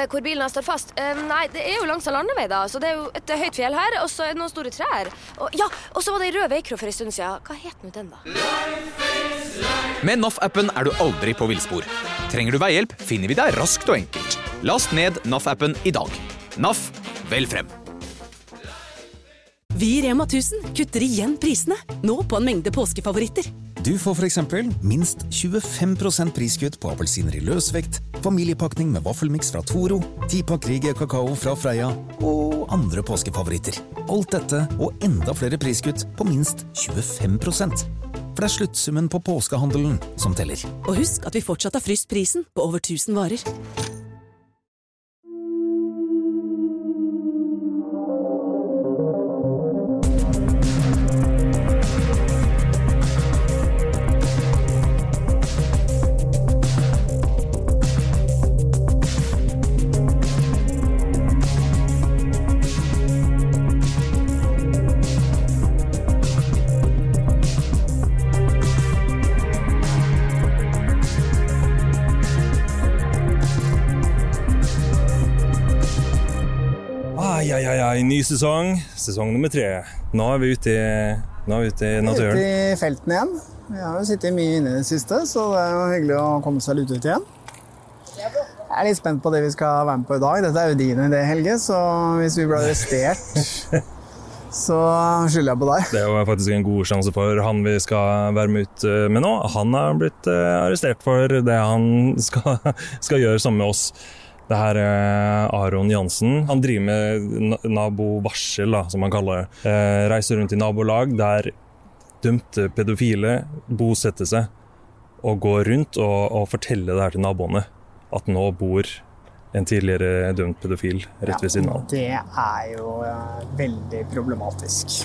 Eh, Hvor bilen står fast? Eh, nei, det er jo langs en landevei, da. Så det er jo et høyt fjell her, og så er det noen store trær. Og, ja, og så var det ei rød veikro for en stund siden. Hva het nå den, da? Med NAF-appen er du aldri på villspor. Trenger du veihjelp, finner vi deg raskt og enkelt. Last ned NAF-appen i dag. NAF, vel frem. Vi i Rema 1000 kutter igjen prisene, nå på en mengde påskefavoritter. Du får f.eks. minst 25% priskutt på appelsiner i løsvekt, familiepakning med vaffelmiks fra Toro, tipakk Rieger kakao fra Freia og andre påskefavoritter. Alt dette og enda flere priskutt på minst 25 For det er sluttsummen på påskehandelen som teller. Og husk at vi fortsatt har fryst prisen på over 1000 varer. Ai, ai, ai, ny sesong. Sesong nummer tre. Nå er vi ute i, nå er vi ute i naturen. Ute i felten igjen. Vi har jo sittet mye inne i det siste, så det er jo hyggelig å komme seg litt ut igjen. Jeg er litt spent på det vi skal være med på i dag. Dette er jo din idé, Helge, så hvis vi blir arrestert, så skylder jeg på deg. Det er jo faktisk en god sjanse for han vi skal være med ut eh, med nå. Han har blitt eh, arrestert for det han skal, skal gjøre sammen med oss. Det her er Aron Jansen. Han driver med na- nabovarsel, da, som han kaller det. Eh, reiser rundt i nabolag der dømte pedofile bosetter seg og går rundt og, og forteller det her til naboene. At nå bor en tidligere dømt pedofil rett ved siden av. Det er jo veldig problematisk.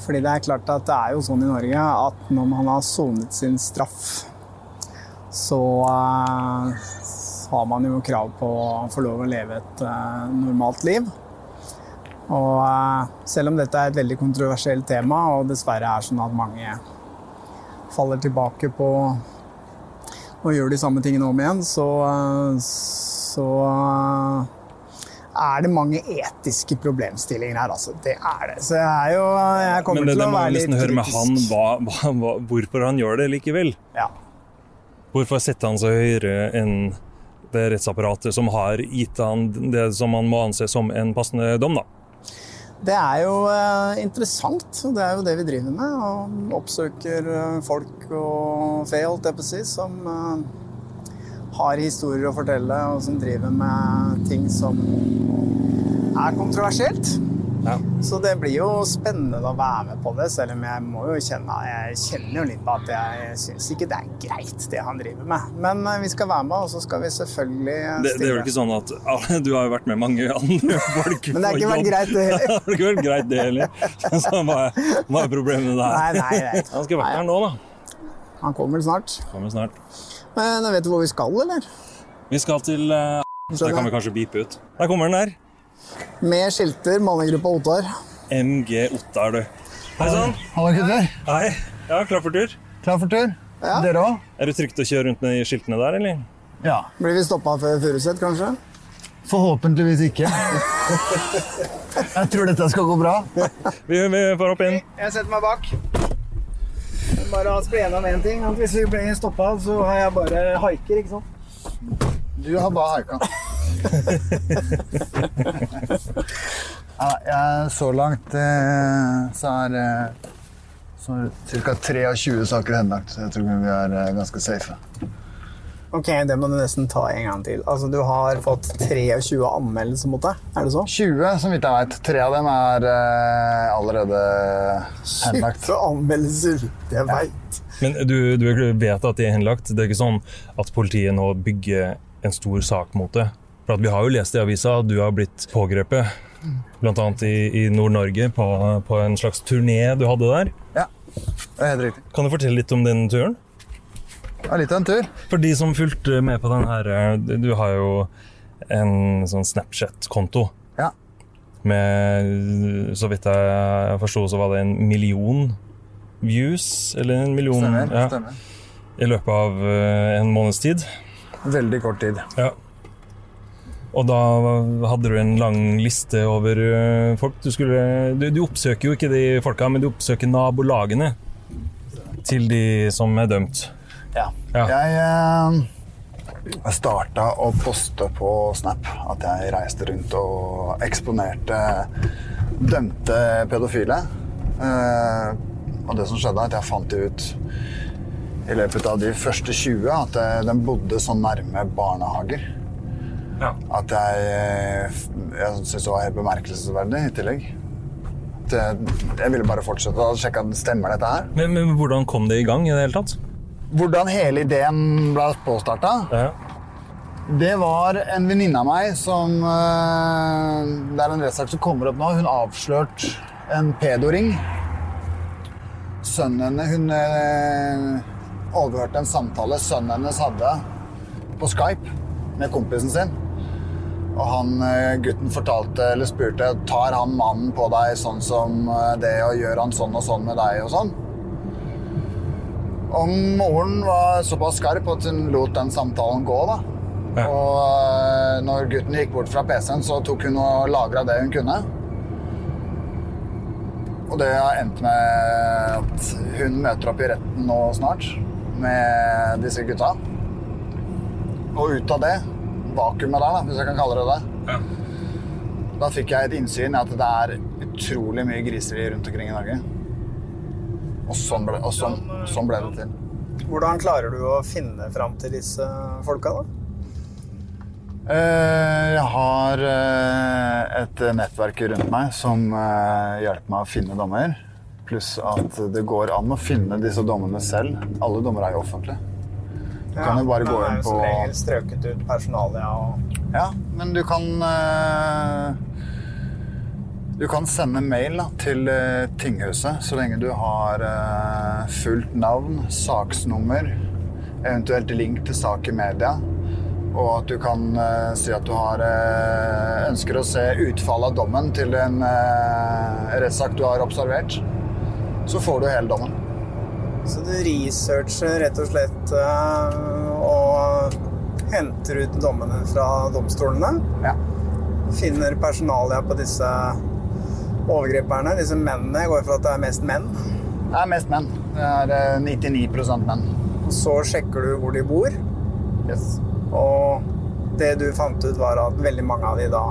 Fordi det er klart at det er jo sånn i Norge at når man har sonet sin straff, så eh, har man jo krav på å få lov å leve et eh, normalt liv. Og eh, selv om dette er et veldig kontroversielt tema, og dessverre er sånn at mange faller tilbake på å gjøre de samme tingene om igjen, så, eh, så er det mange etiske problemstillinger her, altså. Det er det. Så jeg er jo Jeg kommer Men det, til det å må være litt nesten høre med han hva, hva, hva, hvorfor han gjør det likevel. Ja. Hvorfor setter han seg høyere enn det rettsapparatet som har gitt han det som man må anse som en passende dom, da. Det er jo eh, interessant, det er jo det vi driver med. Og oppsøker eh, folk og fe, holdt jeg på å si, som eh, har historier å fortelle, og som driver med ting som er kontroversielt. Ja. Så det blir jo spennende å være med på det, selv om jeg må jo kjenne Jeg kjenner jo litt på at jeg syns ikke det er greit, det han driver med. Men eh, vi skal være med, og så skal vi selvfølgelig stille. Det, det er vel ikke sånn at ah, Du har jo vært med mange andre folk Men det har ikke vært greit, det heller. det har ikke vært greit, det heller. Så hva er, hva er problemet der? Nei, nei, nei. Han skal være her nå, da. Han kommer snart. Kommer snart. Men vet du hvor vi skal, eller? Vi skal til eh, Det kan vi kanskje beepe ut. Der kommer den der. Med skilter, mannegruppa Ottar. MG Ottar, du. Hei sann. Halla, gutter. Hei. Ja, klar for tur? Klar for tur? Ja. Dere òg? Er det trygt å kjøre rundt med de skiltene der, eller? Ja. Blir vi stoppa før Furuset, kanskje? Forhåpentligvis ikke. Jeg tror dette skal gå bra. Vi, vi får hoppe inn. Jeg setter meg bak. Bare å bli enig om én ting. At hvis vi blir stoppa, så har jeg bare haiker, ikke sant? Du har bare haika. Ja, jeg, så langt eh, så er eh, ca. 23 saker henlagt, så jeg tror vi er eh, ganske safe. Ok, det må du nesten ta en gang til. Altså, Du har fått 23 anmeldelser mot deg, er det så? 20, som vidt jeg vet. Tre av dem er eh, allerede henlagt. 20 anmeldelser, det veit. Men du, du vet at de er henlagt? Det er ikke sånn at politiet nå bygger en stor sak mot det? For at Vi har jo lest i avisa at du har blitt pågrepet, bl.a. i, i Nord-Norge, på, på en slags turné du hadde der. Ja, det er helt riktig. Kan du fortelle litt om den turen? Ja, litt av en tur. For de som fulgte med på den her eh, Du har jo en sånn Snapchat-konto. Ja. Med Så vidt jeg forsto, så var det en million views. Eller en million Stemmer. ja, stemmer. i løpet av eh, en måneds tid. Veldig kort tid. Ja. Og da hadde du en lang liste over eh, folk. Du, skulle, du, du oppsøker jo ikke de folka, men du oppsøker nabolagene til de som er dømt. Ja. Ja. Jeg eh, starta å poste på Snap at jeg reiste rundt og eksponerte dømte pedofile. Eh, og det som skjedde, er at jeg fant ut i løpet av de første 20 at den de bodde så nærme barnehager. Ja. At jeg, eh, jeg syntes det var helt bemerkelsesverdig i tillegg. At jeg, ville bare fortsette å sjekke at stemmer dette her. Men, men hvordan kom det i gang i det hele tatt? Hvordan hele ideen ble påstarta, Ja. det var en venninne av meg som eh, Det er en rettssak som kommer opp nå. Hun avslørt en pedoring. Sønnen henne Hun eh, overhørte en samtale sønnen hennes hadde på Skype med kompisen sin. Og han eh, gutten fortalte, eller spurte tar han mannen på deg sånn som eh, det, og gjør han sånn og sånn med deg og sånn. Og moren var såpass skarp at hun lot den samtalen gå. da. Ja. Og øh, når gutten gikk bort fra PC-en, så tok hun og lagra det hun kunne. Og det har endt med at hun møter opp i retten nå snart med disse gutta. Og ut av det, vakuumet der, da, hvis jeg kan kalle det det, da fikk jeg et innsyn i at det er utrolig mye griseri rundt omkring i Norge. Og sånn ble, og sånn, sånn ble det til. Hvordan klarer du å finne fram til disse folka, da? Eh, Jeg har eh, et nettverk rundt meg som eh, hjelper meg å finne dommer. Pluss at det går an å finne disse dommene selv. Alle dommer er jo offentlige. Du kan jo bare gå inn men det er jo som regel strøket ut personalia og Ja, men du kan eh, Du kan sende mail da, til eh, tinghuset så lenge du har eh, fullt navn, saksnummer, eventuelt link til sak i media. Og at du kan uh, si at du har, uh, ønsker å se utfallet av dommen til en uh, rettssak du har observert. Så får du hele dommen. Så du researcher rett og slett eh, og henter ut dommene fra domstolene. Ja. Finner personalia på disse overgriperne, disse mennene. Jeg går for at det er mest menn. Det er mest menn. Det er eh, 99% menn. Og så sjekker du hvor de bor. Yes. Og det du fant ut, var at veldig mange av de da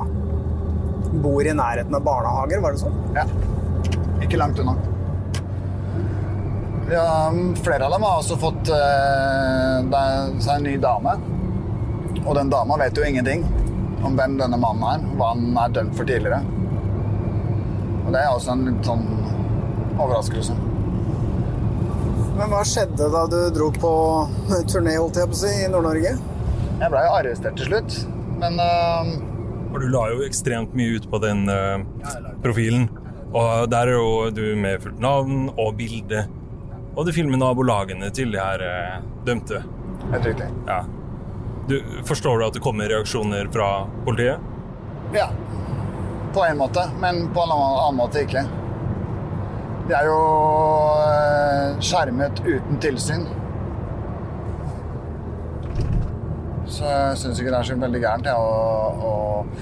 bor i nærheten av barnehager, var det sånn? Ja. Ikke langt unna. Ja, flere av dem har også fått uh, seg en ny dame. Og den dama vet jo ingenting om hvem denne mannen er, hva han er dømt for tidligere. Og det er også en litt sånn overraskelse. Men hva skjedde da du dro på turné, holdt jeg på å si, i Nord-Norge? Jeg blei jo arrestert til slutt, men uh... For du la jo ekstremt mye ut på den uh, profilen. Og der er jo du med fullt navn og bilde. Og du filmer nabolagene til de her eh, dømte. helt riktig. Ja. Du, forstår du at det kommer reaksjoner fra politiet? Ja. På en måte, men på en annen måte ikke. De er jo eh, skjermet uten tilsyn. Så jeg syns ikke det er så veldig gærent jeg, å, å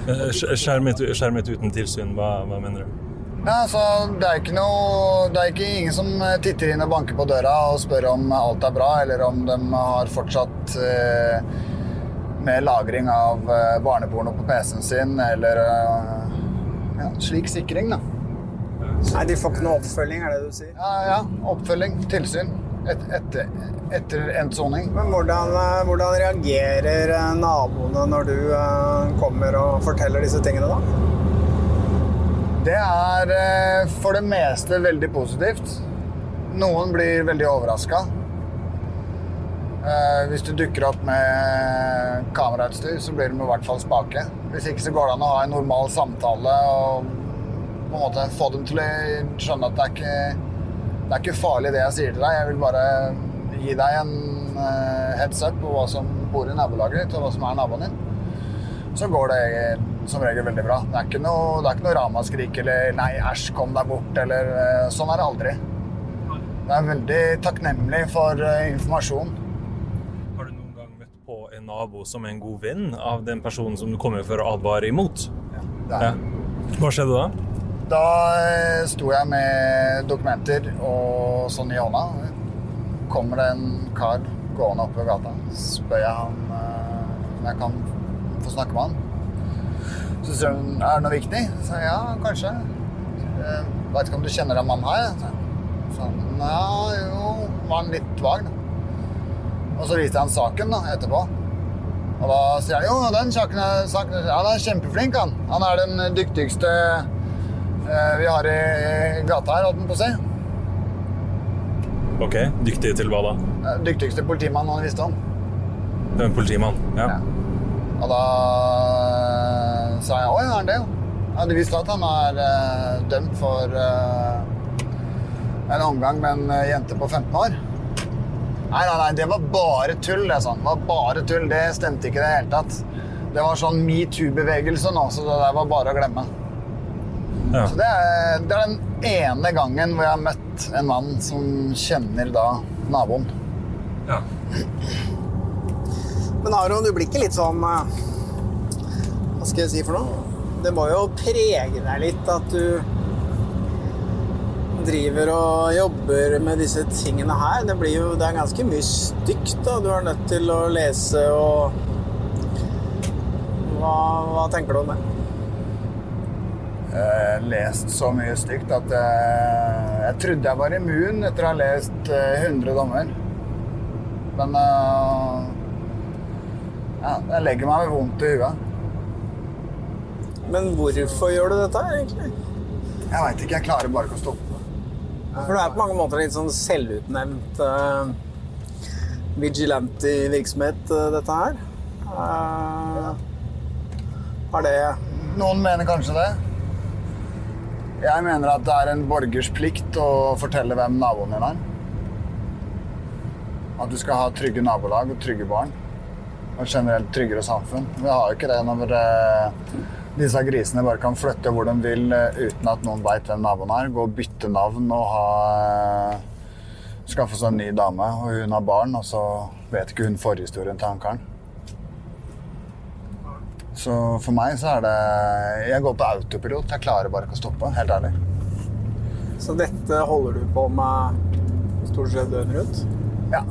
Eh, Skjermet, skjermet uten tilsyn, hva, hva mener du? Ja, så det er ikke noe Det er ikke ingen som titter inn og banker på døra og spør om alt er bra, eller om de har fortsatt eh, med lagring av eh, barneporno på PC-en sin, eller eh, ja, slik sikring, da. Nei, de får ikke noe oppfølging, er det du sier? Ja, ja. Oppfølging, tilsyn. Et, etter, etter endt soning. Men hvordan, eh, hvordan reagerer eh, naboene når du eh, kommer og forteller disse tingene, da? Det er eh, for det meste veldig positivt. Noen blir veldig overraska. Hvis du dukker opp med kamerautstyr, så blir de i hvert fall spake. Hvis ikke så går det an å ha en normal samtale og på en måte få dem til å skjønne at det er ikke, det er ikke farlig det jeg sier til deg. Jeg vil bare gi deg en eh, heads up på hva som bor i nabolaget ditt, og hva som er naboen din, så går det som regel veldig bra. Det er ikke noe, er ikke noe ramaskrik eller 'nei, æsj, kom deg bort', eller eh, Sånn er det aldri. Det er veldig takknemlig for eh, informasjon. Har du noen gang møtt på en nabo som er en god venn av den personen som du kommer for å advare imot? Det er. Hva skjedde da? Da eh, sto jeg med dokumenter og sånn i hånda. Kommer det en kar gående oppover gata, spør jeg han eh, om jeg kan få snakke med han. Så sier hun er det noe viktig. Så ja, kanskje. Jeg vet ikke om du kjenner den mannen her? Så han ja, jo, var han litt vag, da. Og så viste jeg han saken da, etterpå. Og da sier han jo, den saken er, saken han er kjempeflink, han. Han er den dyktigste eh, vi har i gata her, holdt han på å si. Ok, Dyktig til hva da? Eh, Dyktigste politimannen han visste om. Det er en politimann? Ja. Og da sa jeg oi, er han det? jo?» Ja, du visste at han er eh, dømt for eh, en omgang med en eh, jente på 15 år? Nei, nei, nei, det var bare tull, det sa han. Det var bare tull. Det stemte ikke i det hele tatt. Det var sånn metoo-bevegelse nå, så det der var bare å glemme. Ja. Så det er, det er den ene gangen hvor jeg har møtt en mann som kjenner da naboen. Ja. Men Aron, du blir ikke litt sånn eh, Hva skal jeg si for noe? Det må jo prege deg litt at du driver og jobber med disse tingene her. Det, blir jo, det er ganske mye stygt da. du er nødt til å lese og Hva, hva tenker du om det? Jeg har lest så mye stygt at jeg, jeg trodde jeg var immun etter å ha lest eh, 100 dommer. Men eh, ja, jeg legger meg med vondt i huet. Men hvorfor gjør du dette egentlig? Jeg veit ikke. Jeg klarer bare ikke å stoppe. For du er på mange måter litt sånn selvutnevnt uh, vigilante-virksomhet, uh, dette her. Uh, har det Noen mener kanskje det. Jeg mener at det er en borgers plikt å fortelle hvem naboen din er. At du skal ha trygge nabolag og trygge barn. Og generelt tryggere samfunn. Vi har jo ikke det når eh, disse grisene bare kan flytte hvor de vil eh, uten at noen veit hvem naboen er. Gå og bytte navn og ha eh, Skaffe seg en ny dame, og hun har barn, og så vet ikke hun forhistorien til han karen. Så for meg så er det Jeg går på autopilot. Jeg klarer bare ikke å stoppe. Helt ærlig. Så dette holder du på med stort sett døgnet rundt? Ja.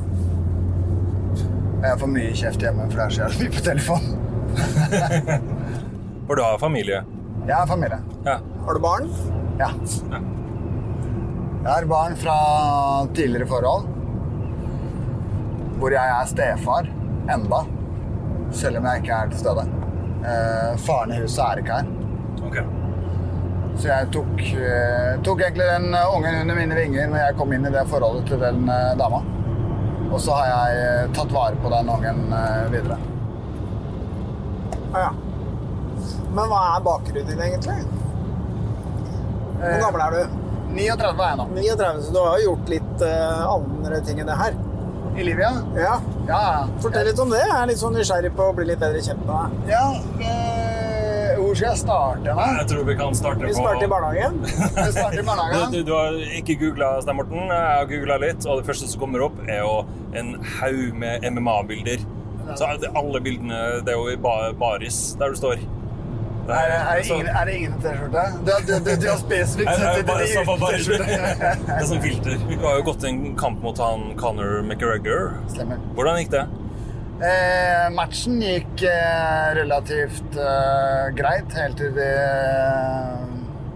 Jeg får mye kjeft hjemme, for det er så jævlig mye på telefon. For du har familie? Jeg har familie. Ja. Har du barn? Ja. Jeg har barn fra tidligere forhold. Hvor jeg er stefar enda. Selv om jeg ikke er til stede. Eh, faren i huset er ikke her. Okay. Så jeg tok, eh, tok egentlig den ungen under mine vinger når jeg kom inn i det forholdet til den eh, dama. Og så har jeg eh, tatt vare på den ungen eh, videre. Ja, ja. Men hva er bakgrunnen din, egentlig? Hvor gammel er du? 39 er jeg nå. 39, så du har jo gjort litt eh, andre ting enn det her. I livet, Ja. Ja, ja. Fortell litt om det. Jeg er litt sånn nysgjerrig på å bli litt bedre kjent med deg. Ja, eh, hvor skal jeg starte? Da? Jeg tror vi kan starte Vi på starter i barnehagen. vi starter i Du, barnehagen. du, du har ikke googla Stein Morten. Jeg har googla litt, og det første som kommer opp, er jo en haug med MMA-bilder. Så er det- alle bildene Det er jo i ba baris der du står. Det Er, det- er, det ingen, er det ingen T-skjorte? Du, du, du, du har spesifikt sett så bare, det er sånn filter. Du har jo gått en kamp mot han Conor McGregor. Stemmer. Hvordan gikk det? Eh, matchen gikk eh, relativt eh, greit helt til, vi,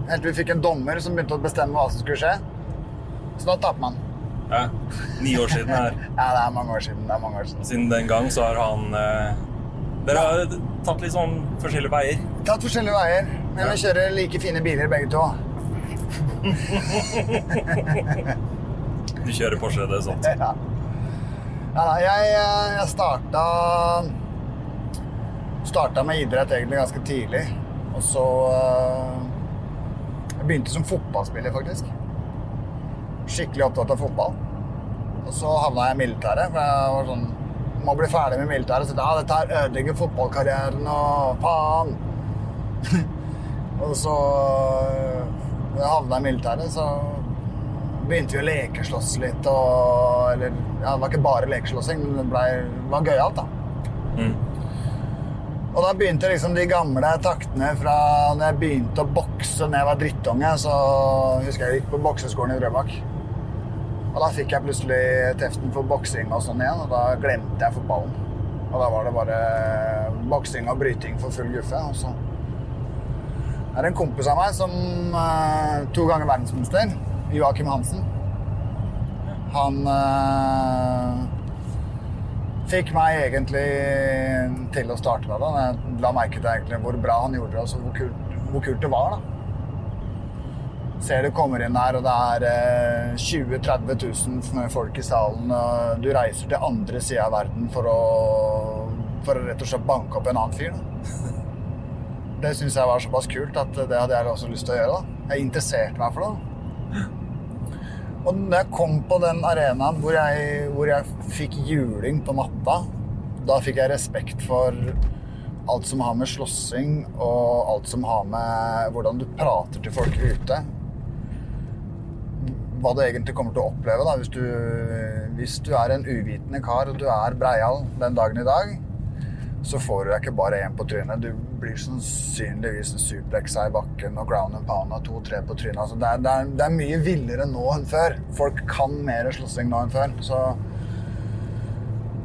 helt til vi fikk en dommer som begynte å bestemme hva som skulle skje. Så da tapte man. Ja, ni år siden her. Ja, det er mange år siden. Det er mange år siden. Siden den gang så har han eh, Dere har tatt litt sånn forskjellige veier. Tatt forskjellige veier, men vi kjører like fine biler begge to. Du kjører Porsche, det er sant. Ja. Ja, da, jeg, eh, jeg starta Starta med idrett egentlig ganske tidlig. Og så eh, Jeg begynte som fotballspiller, faktisk. Skikkelig opptatt av fotball. Og så havna jeg i militæret. For jeg var sånn Må bli ferdig med militæret. Så ja, dette her ødelegger fotballkarrieren og faen. og så da jeg havna i militæret, så begynte vi å lekeslåss litt og Eller ja, det var ikke bare lekeslåssing, men det, ble, var gøyalt, da. Og da begynte liksom de gamle taktene fra når jeg begynte å bokse når jeg var drittunge. Så husker jeg jeg gikk på bokseskolen i Drøbak. Og da fikk jeg plutselig teften for boksing og sånn igjen, og da glemte jeg fotballen. Og da var det bare boksing og bryting for full guffe. Og så er det en kompis av meg som uh, to ganger verdensmester, Joakim Hansen. Han uh, fikk meg egentlig til å starte med det. Jeg la merke til hvor bra han gjorde det, og hvor hvor kult det var. da. Ser du kommer inn her, og det er eh, 20 000-30 000 folk i salen. og Du reiser til andre sida av verden for å, for å rett og slett banke opp en annen fyr. Da. Det syns jeg var såpass kult at det hadde jeg også lyst til å gjøre. da. Jeg interesserte meg for det. Og når jeg kom på den arenaen hvor jeg, hvor jeg fikk juling på matta, da fikk jeg respekt for alt som har med slåssing og alt som har med hvordan du prater til folk ute. Hva du egentlig kommer til å oppleve da, hvis du, hvis du er en uvitende kar og du er breial den dagen i dag, så får du deg ikke bare én på trynet. Du blir sannsynligvis en suplexa i bakken og ground and pound og to-tre på trynet. Altså, det, er, det, er, det er mye villere nå enn før. Folk kan mer slåssing nå enn før. Så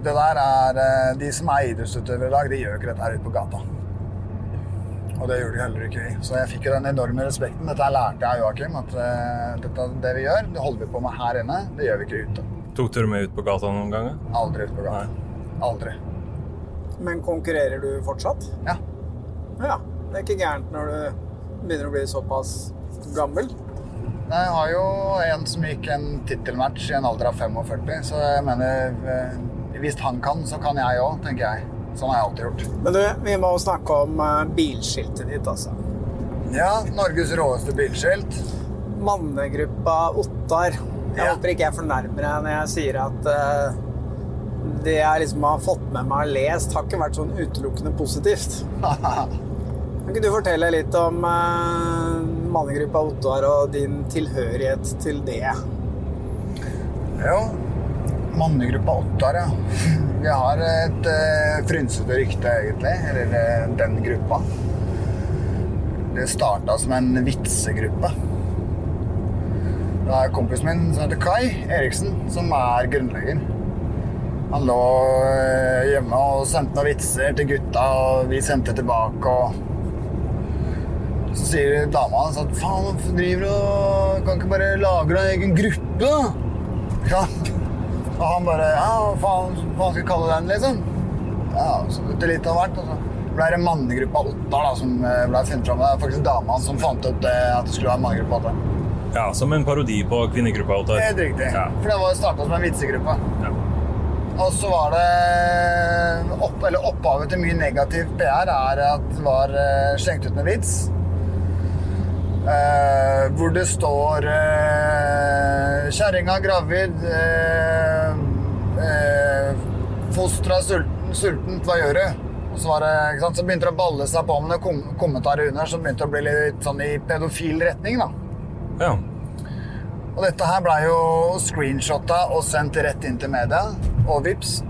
det der er eh, De som er idrettsutøvere i dag, de gjør ikke dette her ute på gata. Og det gjorde de heller ikke vi. Så jeg fikk jo den enorme respekten. Dette lærte jeg av Joakim. At uh, dette, det vi gjør, det holder vi på med her inne. Det gjør vi ikke ute. Tok dere med ut på gata noen ganger? Aldri ut på gata. Aldri. Men konkurrerer du fortsatt? Ja. Ja. Det er ikke gærent når du begynner å bli såpass gammel. Jeg har jo en som gikk en tittelmatch i en alder av 45, så jeg mener eh, Hvis han kan, så kan jeg òg, tenker jeg. Sånn har jeg alltid gjort. Men du, vi må snakke om eh, bilskiltet ditt, altså. Ja, Norges råeste bilskilt. Mannegruppa Ottar. Jeg Ja. håper ikke jeg fornærmer deg når jeg sier at uh, det jeg liksom har fått med meg og lest, har ikke vært sånn utelukkende positivt. Kan ikke du fortelle litt om uh, mannegruppa Ottar og din tilhørighet til det? Jo, mannegruppa Ottar, ja. Vi har et uh, frynsete rykte, egentlig. Eller uh, den gruppa. Det starta som en vitsegruppe. Det er kompisen min som heter Kai Eriksen, som er grunnlegger. Han lå eh, hjemme og sendte noen vitser til gutta, og vi sendte tilbake. og Så sier dama hans at faen, hvorfor driver du og Kan ikke bare lage deg egen gruppe. Ja. Og han bare Ja, hva faen, hva skal vi kalle den, liksom? Ja, så det litt av hvert. Og så ble det mannegruppa Ottar da, som eh, ble funnet fram. Det er faktisk dama hans som fant opp det, at det skulle være mannegruppa Ottar. Ja, Som en parodi på kvinnegruppa. Ottar. Helt riktig. Ja. For det var starta som en vitsegruppe. Ja. Og så var det opp, eller Opphavet til mye negativ PR er at det var eh, slengt ut med vits. Eh, hvor det står eh, 'Kjerringa gravid', eh, eh, 'Fosteret sulten, sultent, hva gjør du?' Og så, var det, så begynte det å balle seg på med noen kom kommentarer under som begynte å bli litt sånn i pedofil retning. da. Ja. Og dette her blei jo screenshotta og sendt rett inn til media. Og vips,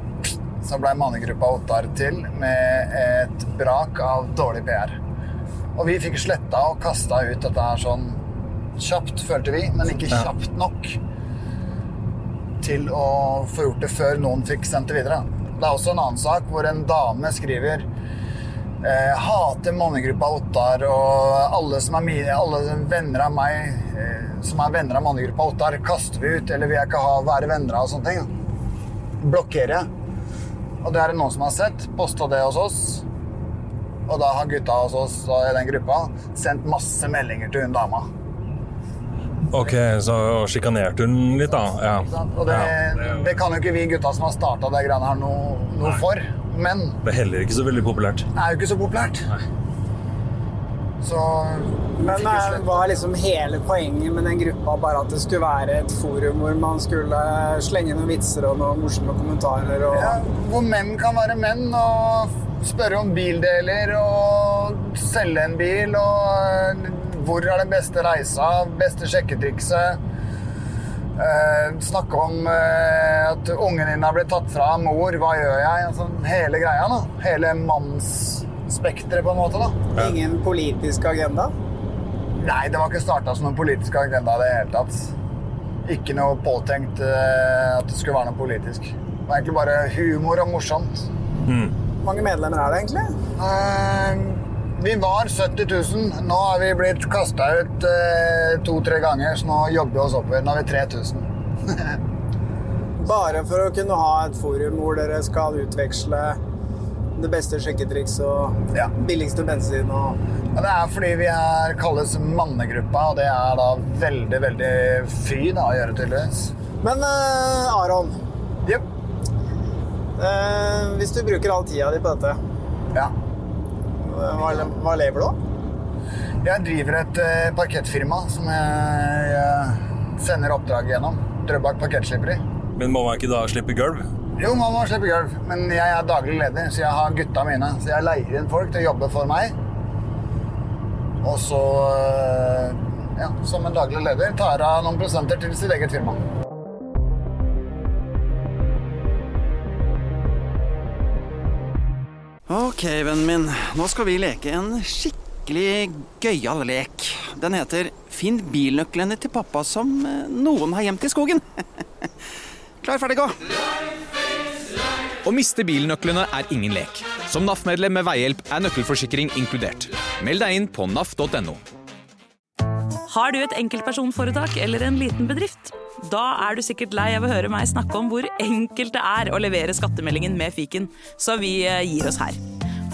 så blei mannegruppa Ottar til med et brak av dårlig PR. Og vi fikk sletta og kasta ut dette her sånn kjapt, følte vi, men ikke kjapt nok til å få gjort det før noen fikk sendt det videre. Det er også en annen sak hvor en dame skriver eh, hater mannegruppa Ottar, og alle som er mine, alle venner av meg eh, som er venner av mannegruppa Ottar, kaster vi ut, eller vil jeg ikke ha være venner av og sånne ting. Blokkerer jeg. Og det er det noen som har sett, posta det hos oss. Og da har gutta hos oss og i den gruppa sendt masse meldinger til hun dama. Ok, så sjikanerte hun litt, da. Ja. Og det, det kan jo ikke vi gutta som har starta det greiene her, noe, noe for. Men Det er heller ikke så veldig populært. det er jo ikke så populært. Så Men hva eh, var liksom hele poenget med den gruppa bare at det skulle være et forum hvor man skulle slenge noen vitser og noen morsomme kommentarer og ja, Hvor menn kan være menn og spørre om bildeler og selge en bil og eh, hvor er den beste reisa, beste sjekketrikset. Eh, snakke om eh, at ungen din har blitt tatt fra mor, hva gjør jeg? Altså, hele greia, da. Hele mannsspekteret, på en måte. da. ingen politisk agenda. Nei, det var ikke starta som noen politisk agenda i det hele tatt. Ikke noe påtenkt uh, at det skulle være noe politisk. Det var egentlig bare humor og morsomt. Hvor mange medlemmer er det egentlig? Uh, vi var 70 000. Nå har vi blitt kasta ut eh, to-tre ganger, så nå jobber vi oss oppover. Nå er vi 3000. Bare for å kunne ha et forum hvor dere skal utveksle det beste sjekketriks og Ja. billigste bensin og Ja, det er fordi vi er, kalles mannegruppa, og det er da veldig, veldig fy da, å gjøre, tydeligvis. Men uh, Aron, Yep. Uh, hvis du bruker all tida di på dette, Ja. hva, hva lever du av? Jeg driver et uh, parkettfirma som jeg eh, sender oppdrag gjennom. Drøbak parkettslipperi. Men må man ikke da slippe gulv? Jo, man må slippe gulv, men jeg er daglig leder, så jeg har gutta mine. Så jeg leier inn folk til å jobbe for meg. Og så, eh, ja, som en daglig leder, tar jeg noen prosenter til sitt eget firma. Ok, vennen min. Nå skal vi leke en skikkelig gøyal lek. Den heter Finn bilnøklene til pappa som eh, noen har gjemt i skogen. Klar, ferdig, gå! Å miste bilnøklene er ingen lek. Som NAF-medlem med veihjelp er nøkkelforsikring inkludert. Meld deg inn på naf.no. Har du et enkeltpersonforetak eller en liten bedrift? Da er du sikkert lei av å høre meg snakke om hvor enkelt det er å levere skattemeldingen med fiken, så vi eh, gir oss her.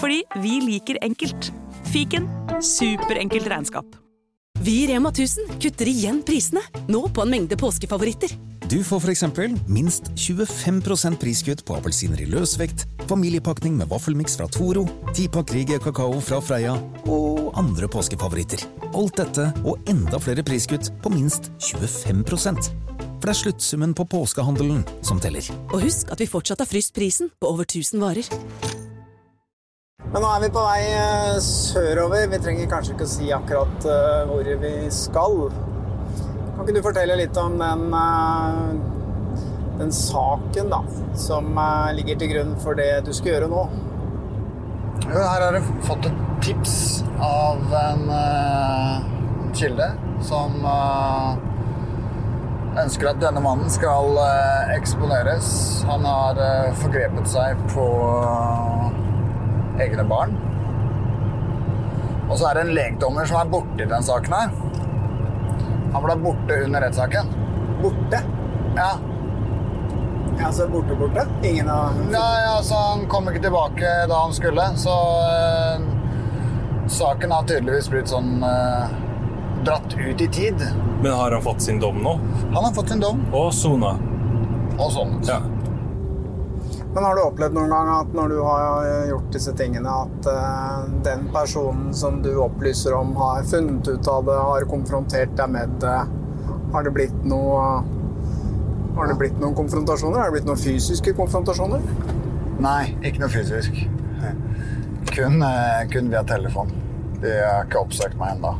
Fordi vi liker enkelt. Fiken superenkelt regnskap. Vi i Rema 1000 kutter igjen prisene, nå på en mengde påskefavoritter. Du får f.eks. minst 25% priskutt på appelsiner i løsvekt, familiepakning med vaffelmiks fra Toro, tipakk Rige kakao fra Freia og andre påskefavoritter. Alt dette og enda flere priskutt på minst 25% For det er sluttsummen på påskehandelen som teller. Og husk at vi fortsatt har fryst prisen på over 1000 varer. Men nå er vi på vei eh, sørover. Vi trenger kanskje ikke å si akkurat eh, hvor vi skal. Kan ikke du fortelle litt om den, eh, den saken da, som eh, ligger til grunn for det du skal gjøre nå? Jo, her har jeg fått et tips av en eh, kilde som ønsker at denne mannen skal eksponeres. Han har forgrepet seg på egne barn. Og så er det en lekdommer som er borte i den saken her. Han ble borte under rettssaken. Borte? Ja. Altså borte, borte? Ingen av Nei, altså Han kom ikke tilbake da han skulle, så eh, saken har tydeligvis blitt sånn eh, dratt ut i tid. Men har han fått sin dom nå? Han har fått sin dom Og sona? og sånn. Ja. Men har du opplevd noen gang at når du har gjort disse tingene, at eh, den personen som du opplyser om, har funnet ut av det, har konfrontert deg med det? Har det blitt noe Har det blitt noen konfrontasjoner? Har det blitt noen fysiske konfrontasjoner? Nei, ikke noe fysisk. Kun, eh, kun via telefon. De har ikke oppsøkt meg ennå.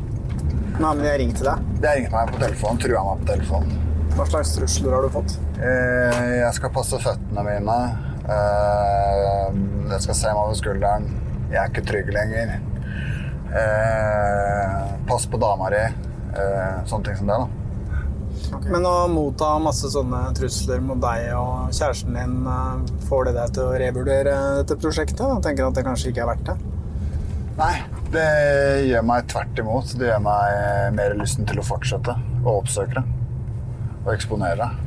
Nei, men de har ringt til deg. De har ringt meg på telefon, trua meg på telefon. Hva slags trusler har du fått? Eh, Jeg skal passe føttene mine. Eh, Jeg skal se meg over skulderen. Jeg er ikke trygg lenger. Uh, Pass på dama di. Uh, Sånne ting som det, da. Men å motta masse sånne trusler mot deg og kjæresten din, får det deg til å revurdere dette prosjektet? Og tenker at det kanskje ikke er verdt det? Nei, det gjør meg tvert imot. Det gjør meg mer lysten til å fortsette å oppsøke det. Og eksponere det.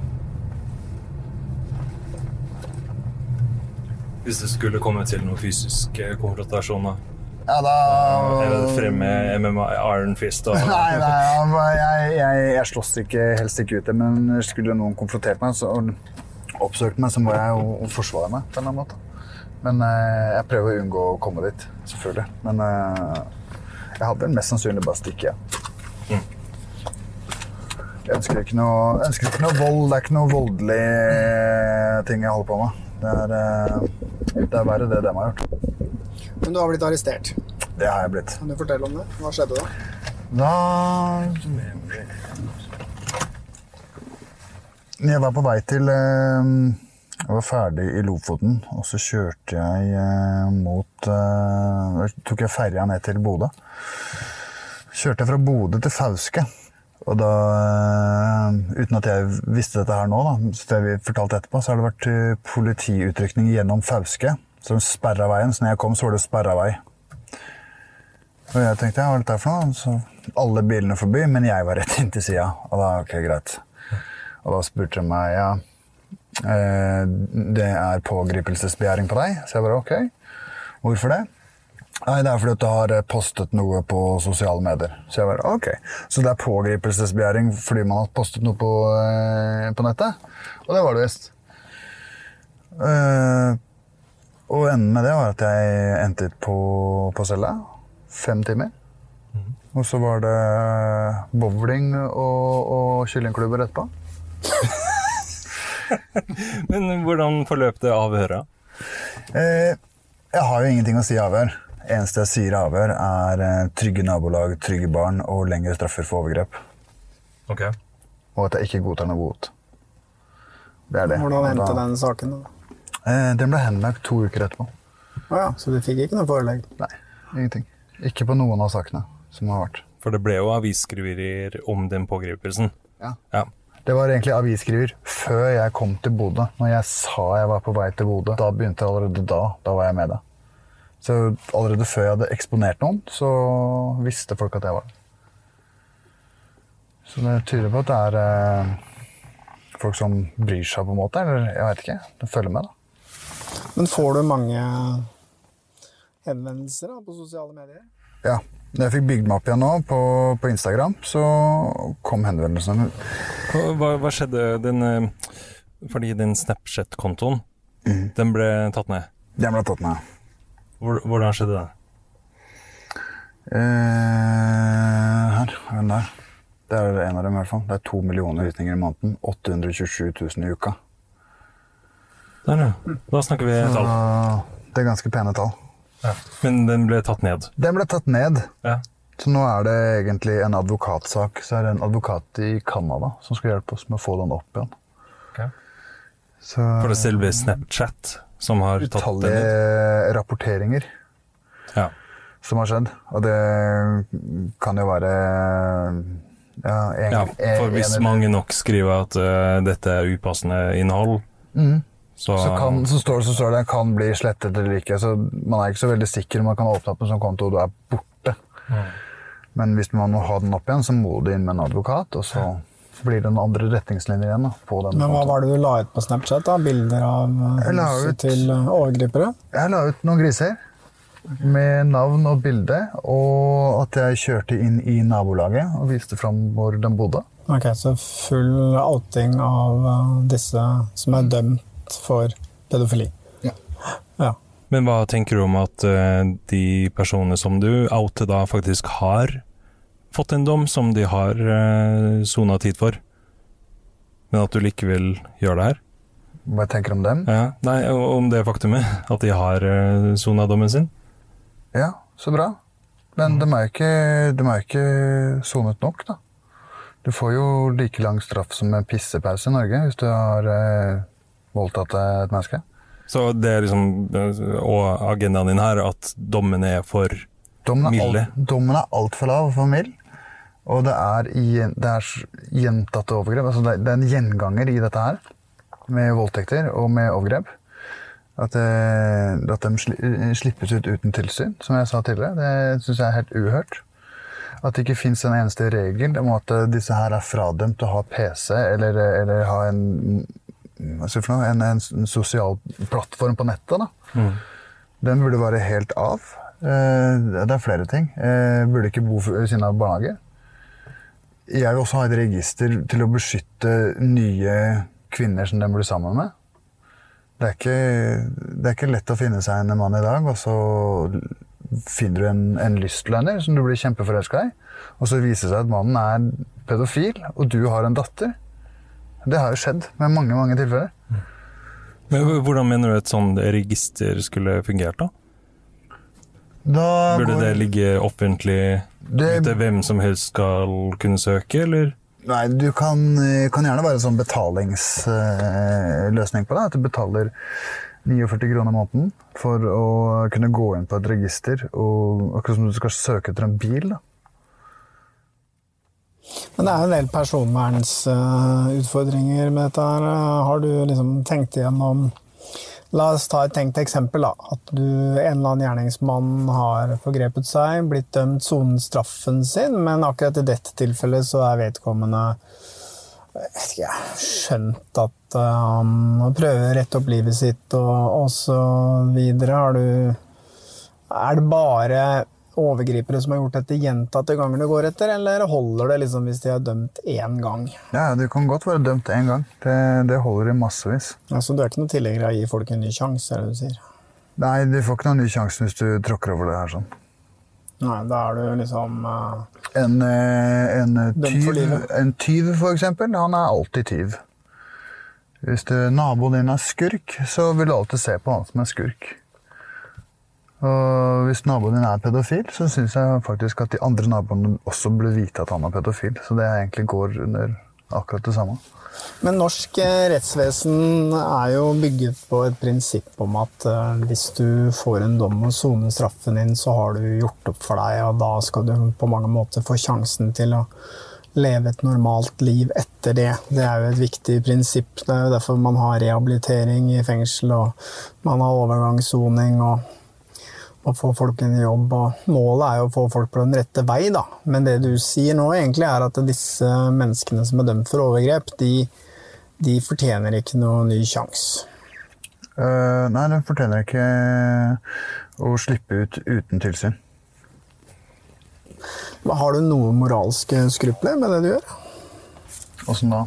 Hvis det skulle komme til noen fysiske konfrontasjoner? Ja, da Eller fremme MMA, Iron Fist og Nei, nei, jeg, jeg, jeg slåss ikke, helst ikke ute, men skulle noen konfrontert meg og oppsøkt meg, så må jeg jo forsvare meg på en eller annen måte. Men eh, jeg prøver å unngå å komme dit, selvfølgelig. Men eh, Jeg hadde mest sannsynlig bare stikke, Ja. Jeg ønsker ikke, noe, ønsker ikke noe vold. Det er ikke noe voldelig ting jeg holder på med. Det er, eh, det er verre det de har gjort. Men du har blitt arrestert. Det har jeg blitt. Kan du fortelle om det? Hva skjedde da? Da Jeg var på vei til eh, Jeg var ferdig i Lofoten, og så kjørte jeg eh, mot eh, Tok jeg ferja ned til Bodø. Kjørte jeg fra Bodø til Fauske. Og da, eh, uten at jeg visste dette her nå, da, det vi fortalte etterpå, så har det vært eh, politiutrykning gjennom Fauske. Så de sperra veien. Så når jeg kom, så var det sperra vei. Og jeg tenkte, ja, hva er dette for noe? Så alle bilene forbi, men jeg var rett inntil sida. Og da, ok, greit. Og da spurte de meg, ja, eh, det er pågripelsesbegjæring på deg. Så jeg bare, ok. Hvorfor det? Nei, det er fordi du har eh, postet noe på sosiale medier. Så jeg bare, ok. Så det er pågripelsesbegjæring fordi man har postet noe på, eh, på nettet? Og det var det visst. Eh, og enden med det var at jeg endte på, på cella. Fem timer. Og så var det bowling og, og kyllingklubber etterpå. Men hvordan forløp det avhøret? Eh, jeg har jo ingenting å si i avhør. Eneste jeg sier i avhør, er eh, trygge nabolag, trygge barn og lengre straffer for overgrep. Ok. Og at jeg ikke godtar noe bot. Det er det. Hvordan endte da- den saken? da? Eh, den ble henlagt to uker etterpå. Å ja, så du fikk ikke noe forelegg? Nei, ingenting. Ikke på noen av sakene som har vært. For det ble jo avisskriverier om den pågripelsen. Ja. Ja. Det var egentlig avisskriver før jeg kom til Bodø. Når jeg sa jeg var på vei til Bodø, da begynte jeg allerede da. Da var jeg med det. Så allerede før jeg hadde eksponert noen, så visste folk at jeg var. Så det tyder på at det er eh, folk som bryr seg, på en måte. Eller jeg vet ikke. De følger med, da. Men får du mange henvendelser da, på sosiale medier? Ja. Når jeg fikk bygd meg opp igjen nå på, på Instagram, så kom henvendelsene. Hva, hva skjedde den eh, Fordi den Snapchat-kontoen, den ble tatt ned. Den ble tatt ned. Hvor, hvordan skjedde det? Eh, her. Den der. Det er en av dem i hvert fall. Det er to millioner visninger i måneden. 827 000 i uka. Der, ja. Da snakker vi tall. det er ganske pene tall. Ja. Men den ble tatt ned. Den ble tatt ned. Ja. Så nå er det egentlig en advokatsak. Så er det en advokat i Canada som skal hjelpe oss med å få den opp igjen. Okay. Så For det er selve Snapchat som har tatt den ut? utallige rapporteringer Ja. som har skjedd. Og det kan jo være ja, en, ja, for hvis en mange nok skriver at uh, dette er upassende innhold, mm. så, så, kan, så, står, så står det kan bli slettet eller ikke. Så man er ikke så veldig sikker. Man kan åpne opp en sånn konto, og du er borte. Men hvis man må ha den opp igjen, så må du inn med en advokat, og så blir det noen andre retningslinjer igjen da, på den Men hva var det du la ut på Snapchat? da? Bilder av eh, huset til eh, overgripere? Jeg la ut noen griser med navn og bilde, og at jeg kjørte inn i nabolaget og viste fram hvor de bodde. Ok, Så full outing av eh, disse som er dømt for pedofili? Ja. Ja. Men hva tenker du om at de personene som du outer da faktisk har fått en dom som de har uh, sona tid for, men at du likevel gjør det her? Hva jeg tenker om dem? Ja. Nei, om det faktumet at de har uh, sona dommen sin? Ja, så bra. Men ikke, de er jo ikke sonet nok, da. Du får jo like lang straff som en pissepause i Norge hvis du har eh, voldtatt et menneske. Så det er liksom eh, Og agendaen din her, at dommene er for Dommen er, milde? alt, dommen er altfor lav for mild. Og det er, det er gjentatte overgrep. Altså det, er en gjenganger i dette her, med voldtekter og med overgrep. At, det, at de slippes ut uten tilsyn, som jeg sa tidligere. Det syns jeg er helt uhørt. At det ikke fins en eneste regel om at eh, disse her er fradømt å ha PC eller, eller ha en, en, en sosial plattform på nettet. da. Den burde være helt av. Eh, Det er flere ting. Jeg Burde ikke bo ved siden av barnehage. Jeg vil også ha et register til å beskytte nye kvinner som de blir sammen med. Det er, ikke, det er ikke lett å finne seg en mann i dag og så finner du en, en lystlønner som du blir kjempeforelska i, og så viser det seg at mannen er pedofil, og du har en datter. Det har jo skjedd med mange, mange tilfeller. Men Hvordan mener du et sånt register skulle fungert, da? Da Burde går- det ligge offentlig Det- ute, hvem som helst skal kunne søke, eller? Nei, du kan, kan gjerne være en sånn betalingsløsning på det. At du betaler 49 kroner måneden for å kunne gå inn på et register. Og, akkurat som du skal søke etter en bil. da. Men det er en del personvernsutfordringer med dette her. Har du liksom tenkt igjennom La oss ta et tenkt eksempel. da. At du, en eller annen gjerningsmann har forgrepet seg, blitt dømt, sonet straffen sin, men akkurat i dette tilfellet så er vedkommende ikke, skjønt at eh, han prøver å rette opp livet sitt og, og så videre. Har du Er det bare overgripere som har gjort dette gjentatte ganger du går etter, eller holder det liksom hvis de er dømt én gang? Ja, Du kan godt være dømt én gang. Det, det holder i massevis. Så du er ikke noen tilhenger av å gi folk en ny sjanse, er det du sier? Nei, du får ikke noen ny sjanse hvis du tråkker over det her sånn. Nei, da er du liksom uh, En, eh, en, eh, tyv, en tyv, for eksempel, han er alltid tyv. Hvis du, naboen din er skurk, så vil du alltid se på han som en skurk. Og hvis naboen din er pedofil, så syns jeg faktisk at de andre naboene også burde vite at han er pedofil. Så det egentlig går under akkurat det samme. Men norsk eh, rettsvesen er jo bygget på et prinsipp om at eh, hvis du får en dom og soner straffen din, så har du gjort opp for deg, og da skal du på mange måter få sjansen til å leve et normalt liv etter det. Det er jo et viktig prinsipp. Det er jo derfor man har rehabilitering i fengsel, og man har overgangssoning og, og få folk inn i jobb. Og målet er jo å få folk på den rette vei, da. Men det du sier nå, egentlig er at disse menneskene som er dømt for overgrep, de, de fortjener ikke noen ny sjanse. Uh, nei, de fortjener ikke å slippe ut uten tilsyn. Har du noen moralske skrupler med det du gjør? Åssen da?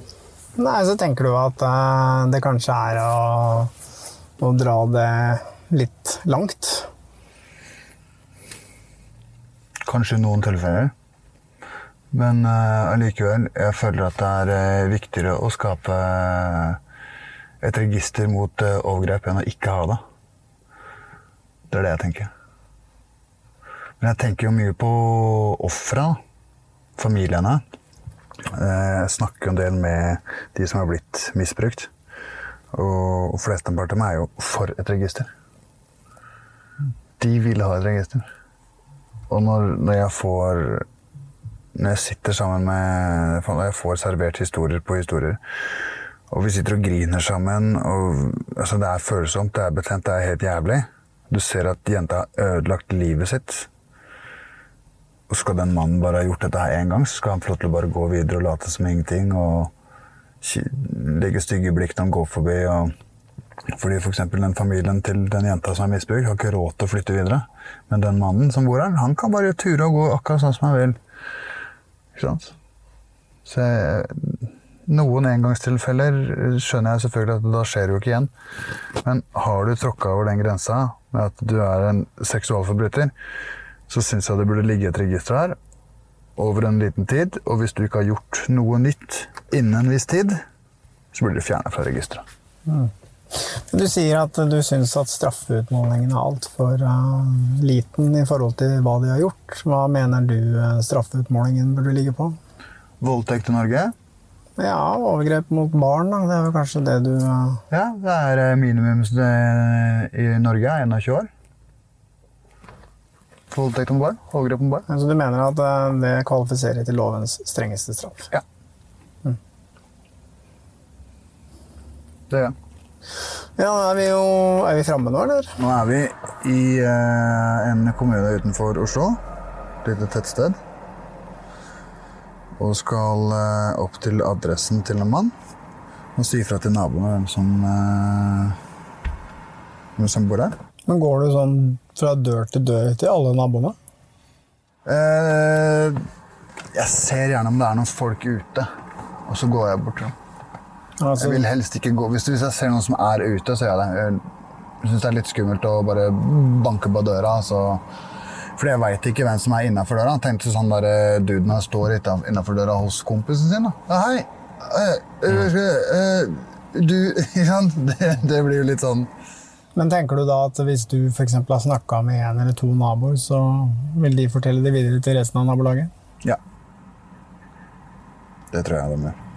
Nei, så tenker du at eh, det kanskje er å, å dra det litt langt. Kanskje i noen tilfeller. Men allikevel, uh, jeg føler at det er eh, viktigere å skape eh, et register mot eh, overgrep enn å ikke ha det. Det er det jeg tenker. Men jeg tenker jo mye på ofra, familiene. Eh, Jeg snakker en del med de som har blitt misbrukt. Og flesteparten av dem er jo for et register. De vil ha et register. Og når, når jeg får Når jeg sitter sammen med Når jeg får servert historier på historier, og vi sitter og griner sammen og, altså Det er følsomt, det er betent, det er helt jævlig. Du ser at jenta har ødelagt livet sitt. Og skal den mannen bare ha gjort dette her én gang, så skal han få lov til å bare gå videre og late som ingenting. Og legge stygge blikk når han går forbi. og fordi for eksempel den familien til den jenta som er misbrukt, har ikke råd til å flytte videre. Men den mannen som bor her, han kan bare ture og gå akkurat sånn som han vil. Ikke sant? Så jeg, noen engangstilfeller skjønner jeg selvfølgelig at da skjer det jo ikke igjen. Men har du tråkka over den grensa med at du er en seksualforbryter, så syns jeg det burde ligge et register her over en liten tid. Og hvis du ikke har gjort noe nytt innen en viss tid, så burde du fjerne fra registeret. Du sier at du syns at straffeutmålingen er altfor uh, liten i forhold til hva de har gjort. Hva mener du uh, straffeutmålingen burde ligge på? Voldtekt i Norge? Ja, overgrep mot barn, da. Det er vel kanskje det du uh, Ja, det er eh, minimums eh, i Norge er 21 år. Voldtekt mot barn, overgrep mot barn. Altså du mener at det kvalifiserer til lovens strengeste straff? Ja. Det gjør jeg. Ja, er vi jo Er vi framme nå, eller? Nå er vi i eh, en kommune utenfor Oslo. Et lite tettsted. Og skal eh, opp til adressen til en mann. Og si ifra til naboene hvem som, eh, hvem som bor der. Men går du sånn fra dør til dør til alle naboene? Eh, jeg ser gjerne om det er noen folk ute, og så går jeg bort til dem. Altså, Jeg vil helst ikke gå Hvis hvis jeg ser noen som er ute, så gjør jeg det. Jeg syns det er litt skummelt å bare banke på døra, så Fordi jeg veit ikke hvem som er innafor døra. Tenkte sånn der eh, duden her står innafor døra hos kompisen sin. da. Hei! Eh, eh, eh, du Ikke sant? Det, det blir jo litt sånn Men tenker du da at hvis du f.eks. har snakka med en eller to naboer, så vil de fortelle det videre til resten av nabolaget? Ja. Det tror jeg de gjør.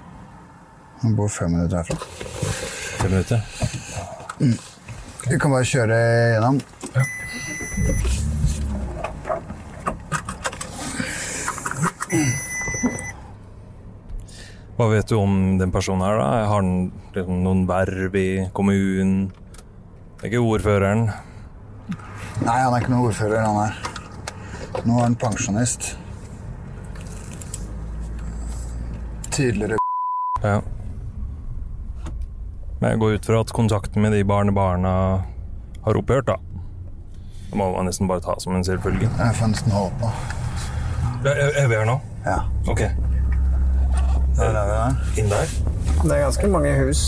Han bor fem minutter herfra. Fem minutter. Vi kan bare kjøre gjennom. Hva vet du om den personen her, da? Har han liksom noen verv i kommunen? Det er ikke ordføreren. Nei, han er ikke noen ordfører. Han her. Nå er han pensjonist. Tidligere Ja. Men jeg går ut fra at kontakten med de barnebarna har opphørt, da. Det må man nesten bare ta som en selvfølge. Jeg får nesten håpe. Er, er vi her nå? Ja. Ok. Der er vi der. Inn der. Det er ganske mange hus.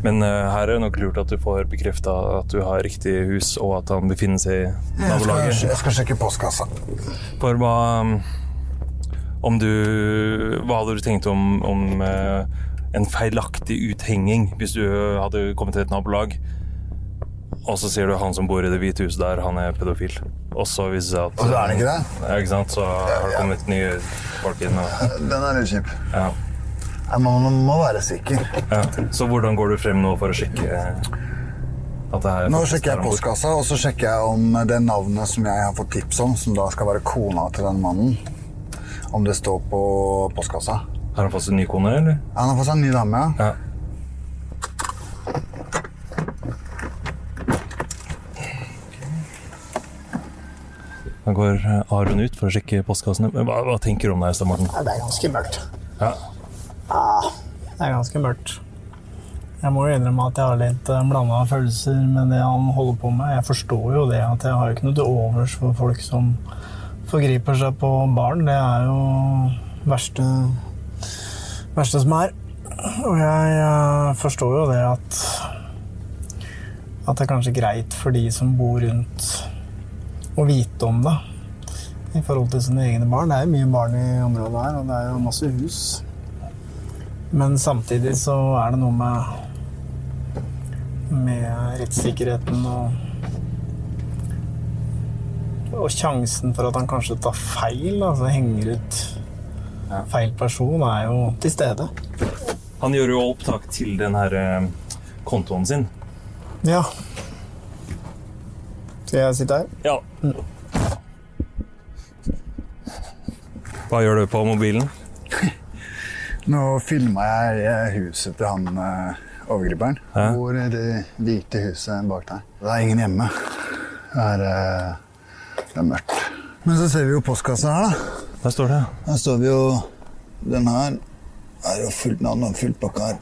Men uh, her er det nok lurt at du får bekrefta at du har riktig hus, og at han befinner seg i Jeg skal, jeg skal sjekke postkassa. For hva um, Om du Hva hadde du tenkt om, om eh, en feilaktig uthenging hvis du hadde kommet til et nabolag, og så sier du han som bor i det hvite huset der, han er pedofil. Og så viser det seg at Og så er han ikke det? Ja, ikke sant? Så har det kommet nye folk inn. Og, Den er litt kjip. ja. Man må, må være sikker. Ja. Så hvordan går du frem nå for å sjekke Nå sjekker er jeg postkassa, og så sjekker jeg om det navnet som jeg har fått tips om, som da skal være kona til den mannen, om det står på postkassa. Har han fått seg ny kone, eller? Ja, Han har fått seg en ny dame, ja. Ja. Da går eh, Aron ut for å sjekke postkassene. Hva, hva tenker du om det, her, Stein Morten? Ja, det er ganske mørkt. Ja. Det er ganske mørkt. Jeg må jo innrømme at jeg har litt blanda følelser med det han holder på med. Jeg forstår jo det at jeg har jo ikke noe til overs for folk som forgriper seg på barn. Det er jo verste, verste som er. Og jeg eh, forstår jo det at at det er kanskje greit for de som bor rundt å vite om det i forhold til sine egne barn. Det er jo mye barn i området her, og det er jo masse hus. Men samtidig så er det noe med, med rettssikkerheten og og sjansen for at han kanskje tar feil, altså henger ut feil person, er jo til stede. Han gjør jo opptak til den her eh, kontoen sin. Ja. Skal jeg sitte her? Ja. Hva gjør du på mobilen? Nå filma jeg eh, huset til han eh, overgriperen. Bor i det hvite huset bak der. Det er ingen hjemme. Det er, eh, det er mørkt. Men så ser vi jo postkassa her, da. Der står det. Her står vi jo Den her er jo fullt navn og fullt pakke her.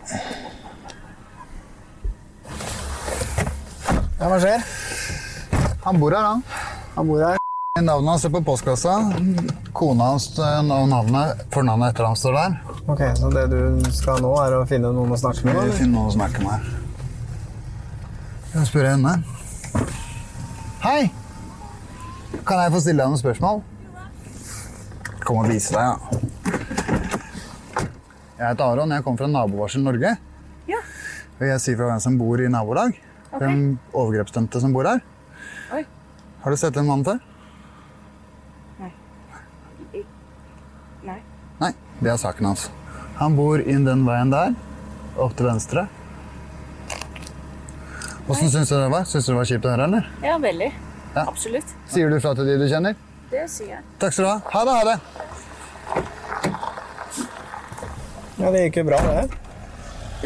Ja, hva skjer? Han bor her, han. Han bor her. Navnet hans er på postkassa. Kona hans eh, og navnet, fornavnet etter ham står der. Ok, Så det du skal nå, er å finne noen å snakke med? eller? Finne noen å snakke med. Jeg spørre henne. Hei! Kan jeg få stille deg noen spørsmål? Kom og vise deg, ja. Jeg heter Aron. Jeg kommer fra Nabovarsel Norge. Ja. Og jeg sier fra hvem som bor i nabolag. Hvem overgrepsdømte som bor her. Oi. Har du sett den mannen før? Nei. Nei, det er saken hans. Han bor inn den veien der, opp til venstre. Åssen syns du det var? Syns du det var kjipt å høre, eller? Ja, veldig. Ja. Absolutt. Sier du fra til de du kjenner? Det sier jeg. Takk skal du ha. Ha det, ha det. Ja, det gikk jo bra, det.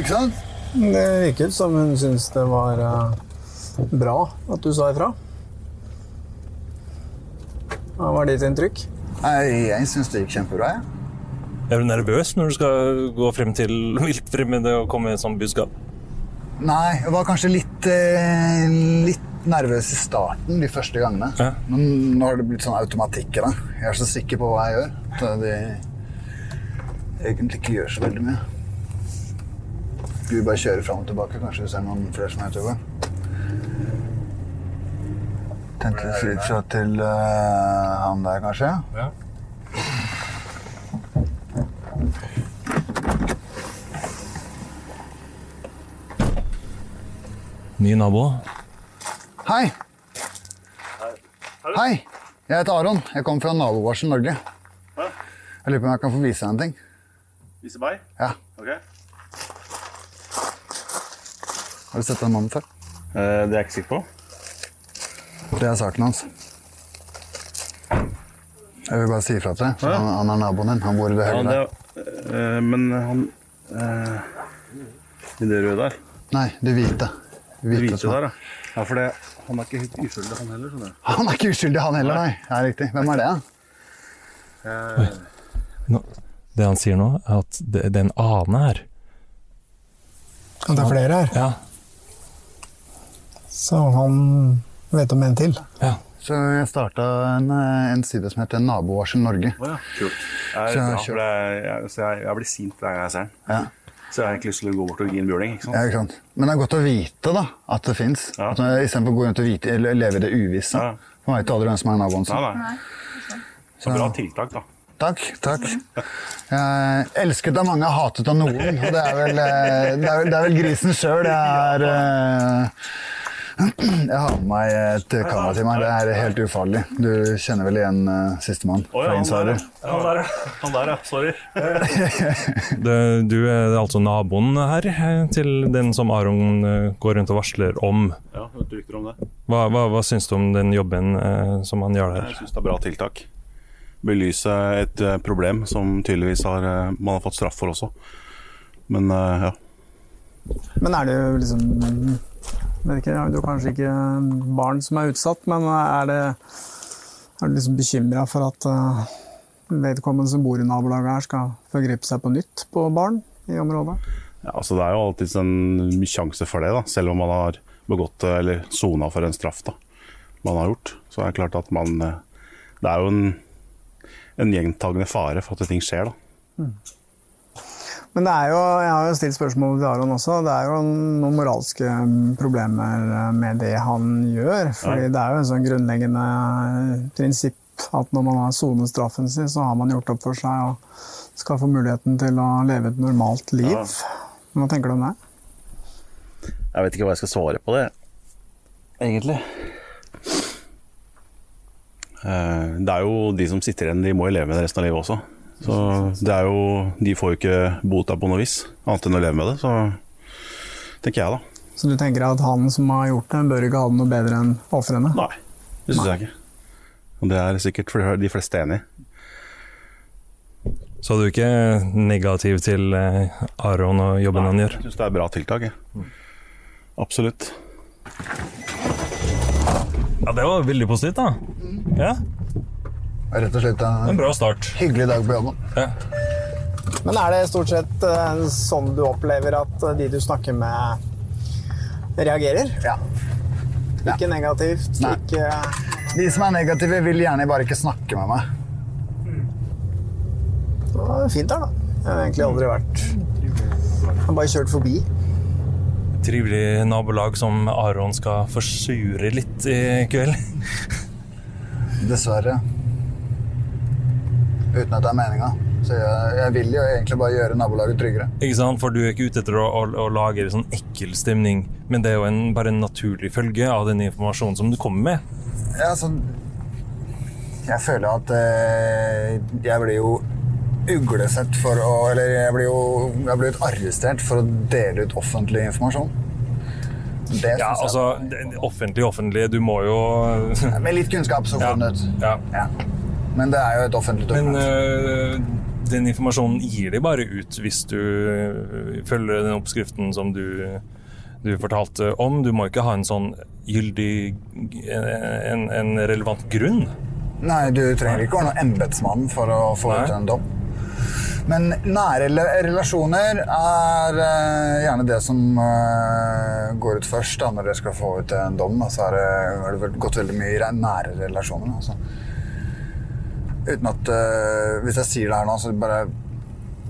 Ikke sant? Det virket som hun syntes det var eh, bra at du sa ifra. Hva var ditt inntrykk? Nei, jeg syns det gikk kjempebra, jeg. Er du nervøs når du skal gå frem til viltfremmede og komme med et sånt budskap? Nei, jeg var kanskje litt, eh, litt nervøs i starten de første gangene. Ja. Men nå har det blitt sånn automatikk i det. Jeg er så sikker på hva jeg gjør. At de egentlig ikke gjør så veldig mye. Skal vi bare kjøre fram og tilbake? Kanskje vi ser noen flere som er ute og går? Tenkte å si fra til uh, han der, kanskje? Ja. Ny nabo. Hei! Hei! Jeg heter Aron. Jeg kommer fra Nabovarsel Norge. Jeg lurer på om jeg kan få vise deg en ting. Vise meg? Ja. Ok. Har du sett den mannen før? Eh, det er jeg ikke sikker på. Det er saken hans. Jeg vil bare si ifra til deg. Han, han er naboen din. Han bor i det høyre det, der. øh, men han øh, I det røde der. Nei, det hvite. Det hvite der, ja. ja for det, han er ikke helt uskyldig, han heller. Sånn. Han er ikke uskyldig, han heller, nei. Det er riktig. Hvem er det, da? Eh, det han sier nå, er at det, det er en annen her. At det er flere her. Ja. Så han vet om en til. Ja. Så jeg starta en, en side som heter Nabovarsel Norge. Oh, ja, kult. Jeg, Så jeg, jeg, jeg blir sint hver gang jeg ser den. Ja. Så jeg har egentlig lyst til å gå bort og gi en bjørning, ikke sant? Ja, ikke sant? Men det er godt å vite da, at det fins. Ja. Istedenfor å gå rundt og vite, eller leve i det uvisse. Man vet jo aldri hvem som er naboen sin. Nei, nei. Så bra tiltak, da. Takk. takk. Er elsket av mange, hatet av noen. Og det er vel, eh, det er vel, det er vel grisen sjøl. Jeg er eh, Jeg har med meg et kamera til meg. Det er helt ufarlig. Du kjenner vel igjen uh, sistemann Oh, ja, han der, Insider? ja. Han der, ja. Han der, ja. Sorry. Det, du er altså naboen her eh, til den som Aron eh, går rundt og varsler om. Ja, hørte rykter om det. Hva, hva, hva syns du om den jobben eh, som han gjør der? Jeg syns det er bra tiltak. Belyse et eh, problem som tydeligvis har, eh, man har fått straff for også. Men ja. Men er det jo liksom vet ikke, Du har kanskje ikke barn som er utsatt, men er, det, er du liksom bekymra for at eh, vedkommende som bor i nabolaget her, skal forgripe seg på nytt på barn i området? Ja, altså Det er jo alltid en sjanse for det, da. selv om man har begått eh, eller sona for en straff da, man har gjort. Så er det klart at man eh, Det er jo en, en gjentagende fare for at ting skjer. da. Men det er jo, jeg har jo stilt spørsmål til Aron også. Det er jo noen moralske mm, problemer eh, med det han gjør. fordi Ja. det er jo en sånn grunnleggende eh, prinsipp at når man har sonet straffen sin, så har man gjort opp for seg og skal få muligheten til å leve et normalt liv. Ja. Hva tenker du om det? Jeg vet ikke hva jeg skal svare på det, egentlig. Eh, Det er jo de som sitter igjen, de må jo leve med det resten av livet også. Så det er jo, De får jo ikke bota på noe vis, annet enn å leve med det. Så tenker jeg, da. Så du tenker at han som har gjort det, bør ikke ha det noe bedre enn ofrene? Nei, det syns jeg ikke. Og det er sikkert for de fleste enig i. Så du er ikke negativ til eh, Aron og jobben han gjør? Jeg syns det er bra tiltak. Jeg. Absolutt. Ja, Det var veldig positivt, da. Ja, Rett og slett En en bra start. hyggelig dag på jobben. Ja. Men er det stort sett eh, sånn du opplever at eh, de du snakker med, reagerer? Ja. Ikke negativt? Nei. Ikke De som er negative, vil gjerne bare ikke snakke med meg. Det var fint her, da. Jeg har egentlig aldri vært Jeg har bare kjørt forbi. Trivelig nabolag som Aron skal forsure litt i kveld. Dessverre. Uten at det er meninga. Så jeg, jeg vil jo egentlig bare gjøre nabolaget tryggere. Ikke sant? For du er ikke ute etter å, å, å lage en sånn ekkel stemning, men det er jo en, bare en naturlig følge av den informasjonen som du kommer med. Ja, altså Jeg føler at eh, jeg blir jo uglesett for å Eller jeg blir jo jeg blir arrestert for å dele ut offentlig informasjon. Det Ja, altså, det, det offentlig, offentlig, du må jo Med litt kunnskap så får den ut. Ja. Ja. Men det er jo et offentlig Men dokument. øh, den informasjonen gir de bare ut hvis du øh, følger den oppskriften som du, du fortalte om. Du må ikke ha en sånn gyldig en, en relevant grunn. Nei, du trenger ikke være noen embetsmann for å få Nei. ut en dom. Men nære relasjoner er eh, gjerne det som eh, går ut først da, når dere skal få ut en dom. Så altså har det gått veldig mye i nære relasjoner. Altså. Uten at uh, Hvis jeg sier det her nå, så bare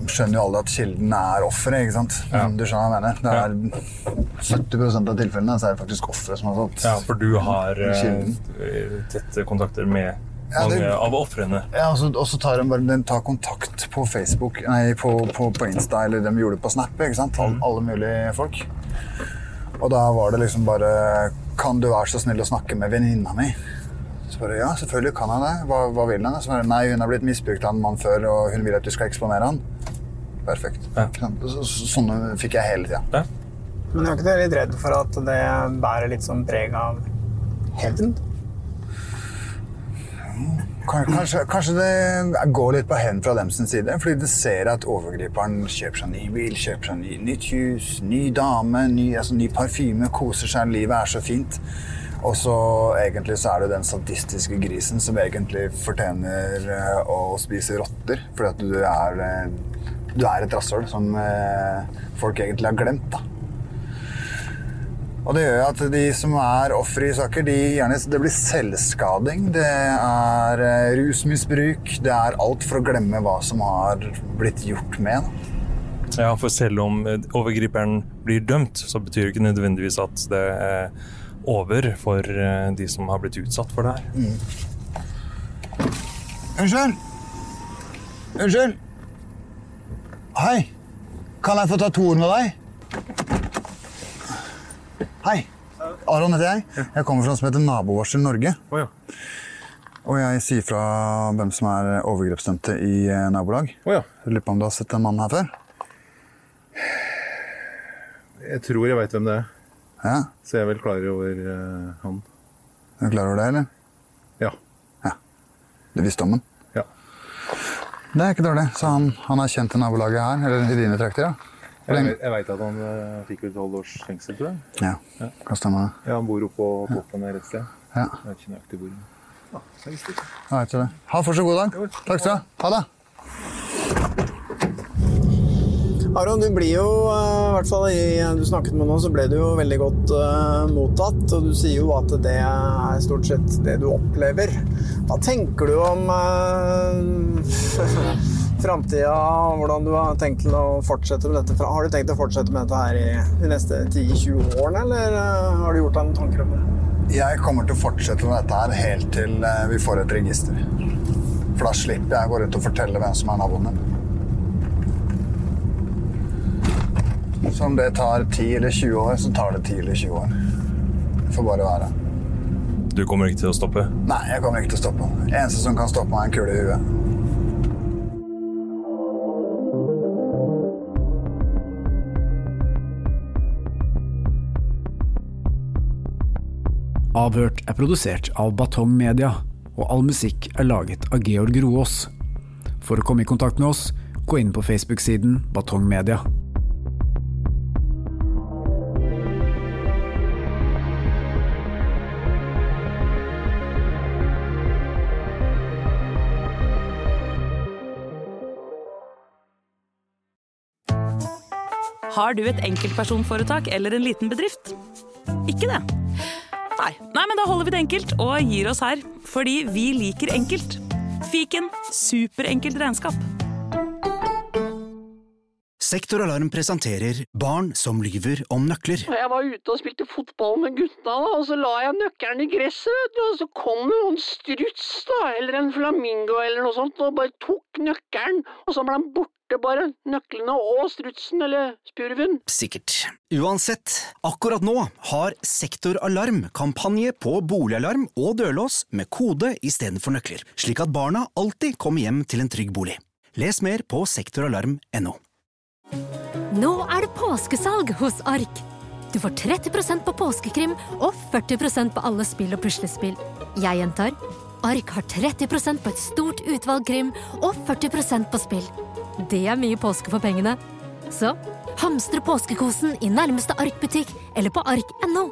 skjønner jo alle at kilden er offeret, ikke sant? Du skjønner hva jeg mener? Det er 70% av tilfellene så er det faktisk offeret som har fått Ja, for du har uh, tette kontakter med Ja, det- mange av ofrene. Ja, og så- tar de bare de tar kontakt på Facebook, nei, på, på, på Insta, eller de gjorde det på Snap, ikke sant? All, alle mulige folk. Og da var det liksom bare Kan du være så snill å snakke med venninna mi? Så jeg, ja, selvfølgelig kan han det. Hva, hva vil han? Så nei, hun har blitt misbrukt av en mann før, og hun vil at du skal eksponere han. Perfekt. Så, så, sånne fikk jeg hele tida. Men er ikke dere litt redd for at det bærer litt sånn preg av hevn? Kanskje, kanskje det går litt på hevn fra dem sin side, fordi de ser at overgriperen kjøper seg ny bil, kjøper seg ny, nytt hus, ny dame, ny, altså, ny parfyme, koser seg, livet er så fint. Og så egentlig så er det den sadistiske grisen som egentlig fortjener eh, å spise rotter, fordi at du er, eh, du er et rasshøl som eh, folk egentlig har glemt. da. Og det gjør at de som er ofre i saker, de gjerne, det blir selvskading, det er rusmisbruk, det er alt for å glemme hva som har blitt gjort med. Da. Ja, for selv om overgriperen blir dømt, så betyr det ikke nødvendigvis at det er over for eh, de som har blitt utsatt for det her. Unnskyld! Unnskyld! Hei! Kan jeg få ta to ord med deg? Hei! Aron heter jeg. Jeg kommer fra noe som heter Nabovarsel Norge. Og jeg sier fra hvem som er overgrepsdømte i nabolag. nabolag. ja. lurer på om du har sett en mann her før? Jeg tror jeg veit hvem det er. Ja. Så jeg er vel klar over uh, han. Er du klar over det, eller? Ja. ja. Du visste om den? Ja. Det er ikke dårlig. Så han, han er kjent i nabolaget her, eller i dine trakter? ja? Jeg, jeg veit at han uh, fikk vel tolv års fengsel, tror jeg. Ja, kan stemme det. Ja, Han bor oppå på toppen et sted. Ja. Jeg vet ikke nøyaktig hvor. Ja, jeg visste ikke. Jeg vet ikke det. Ha fortsatt god dag. Takk skal du ha. Ha det. Aron, du blir jo, eh, i hvert fall i du snakket med nå, så ble du jo veldig godt uh, mottatt. Og du sier jo at det er stort sett det du opplever. Hva tenker du om uh, framtida, hvordan du har tenkt å fortsette med dette? Har du tenkt å fortsette med dette her i de neste 10-20 årene, eller uh, har du gjort deg noen tanker om det? Jeg kommer til å fortsette med dette her helt til eh, vi får et register. For da slipper jeg å gå rundt og fortelle hvem som er naboen din. Så om det tar 10 eller 20 år, så tar det 10 eller 20 år. Det får bare være. Du kommer ikke til å stoppe? Nei, jeg kommer ikke til å stoppe. Eneste som kan stoppe meg, er en kule i huet. Avhørt er produsert av Batong Media, og all musikk er laget av Georg Roås. For å komme i kontakt med oss, gå inn på Facebook-siden Batong Media. Har du et enkeltpersonforetak eller en liten bedrift? Ikke det? Nei. Nei, men da holder vi det enkelt og gir oss her. Fordi vi liker enkelt. Fiken superenkelt regnskap. Sektoralarm presenterer Barn som lyver om nøkler. Jeg var ute og spilte fotball med gutta, da, og så la jeg nøkkelen i gresset, og så kom det noen struts, da, eller en flamingo eller noe sånt, og bare tok nøkkelen, og så ble han borte bare, nøklene og strutsen eller spurven. Sikkert. Uansett, akkurat nå har Sektoralarm kampanje på boligalarm og dørlås med kode istedenfor nøkler, slik at barna alltid kommer hjem til en trygg bolig. Les mer på sektoralarm.no. Nå er det påskesalg hos Ark. Du får 30% på påskekrim og 40% på alle spill og puslespill. Jeg gjentar Ark har 30% på et stort utvalg krim og 40% på spill. Det er mye påske for pengene. Så hamstre påskekosen i nærmeste Ark-butikk eller på ark.no.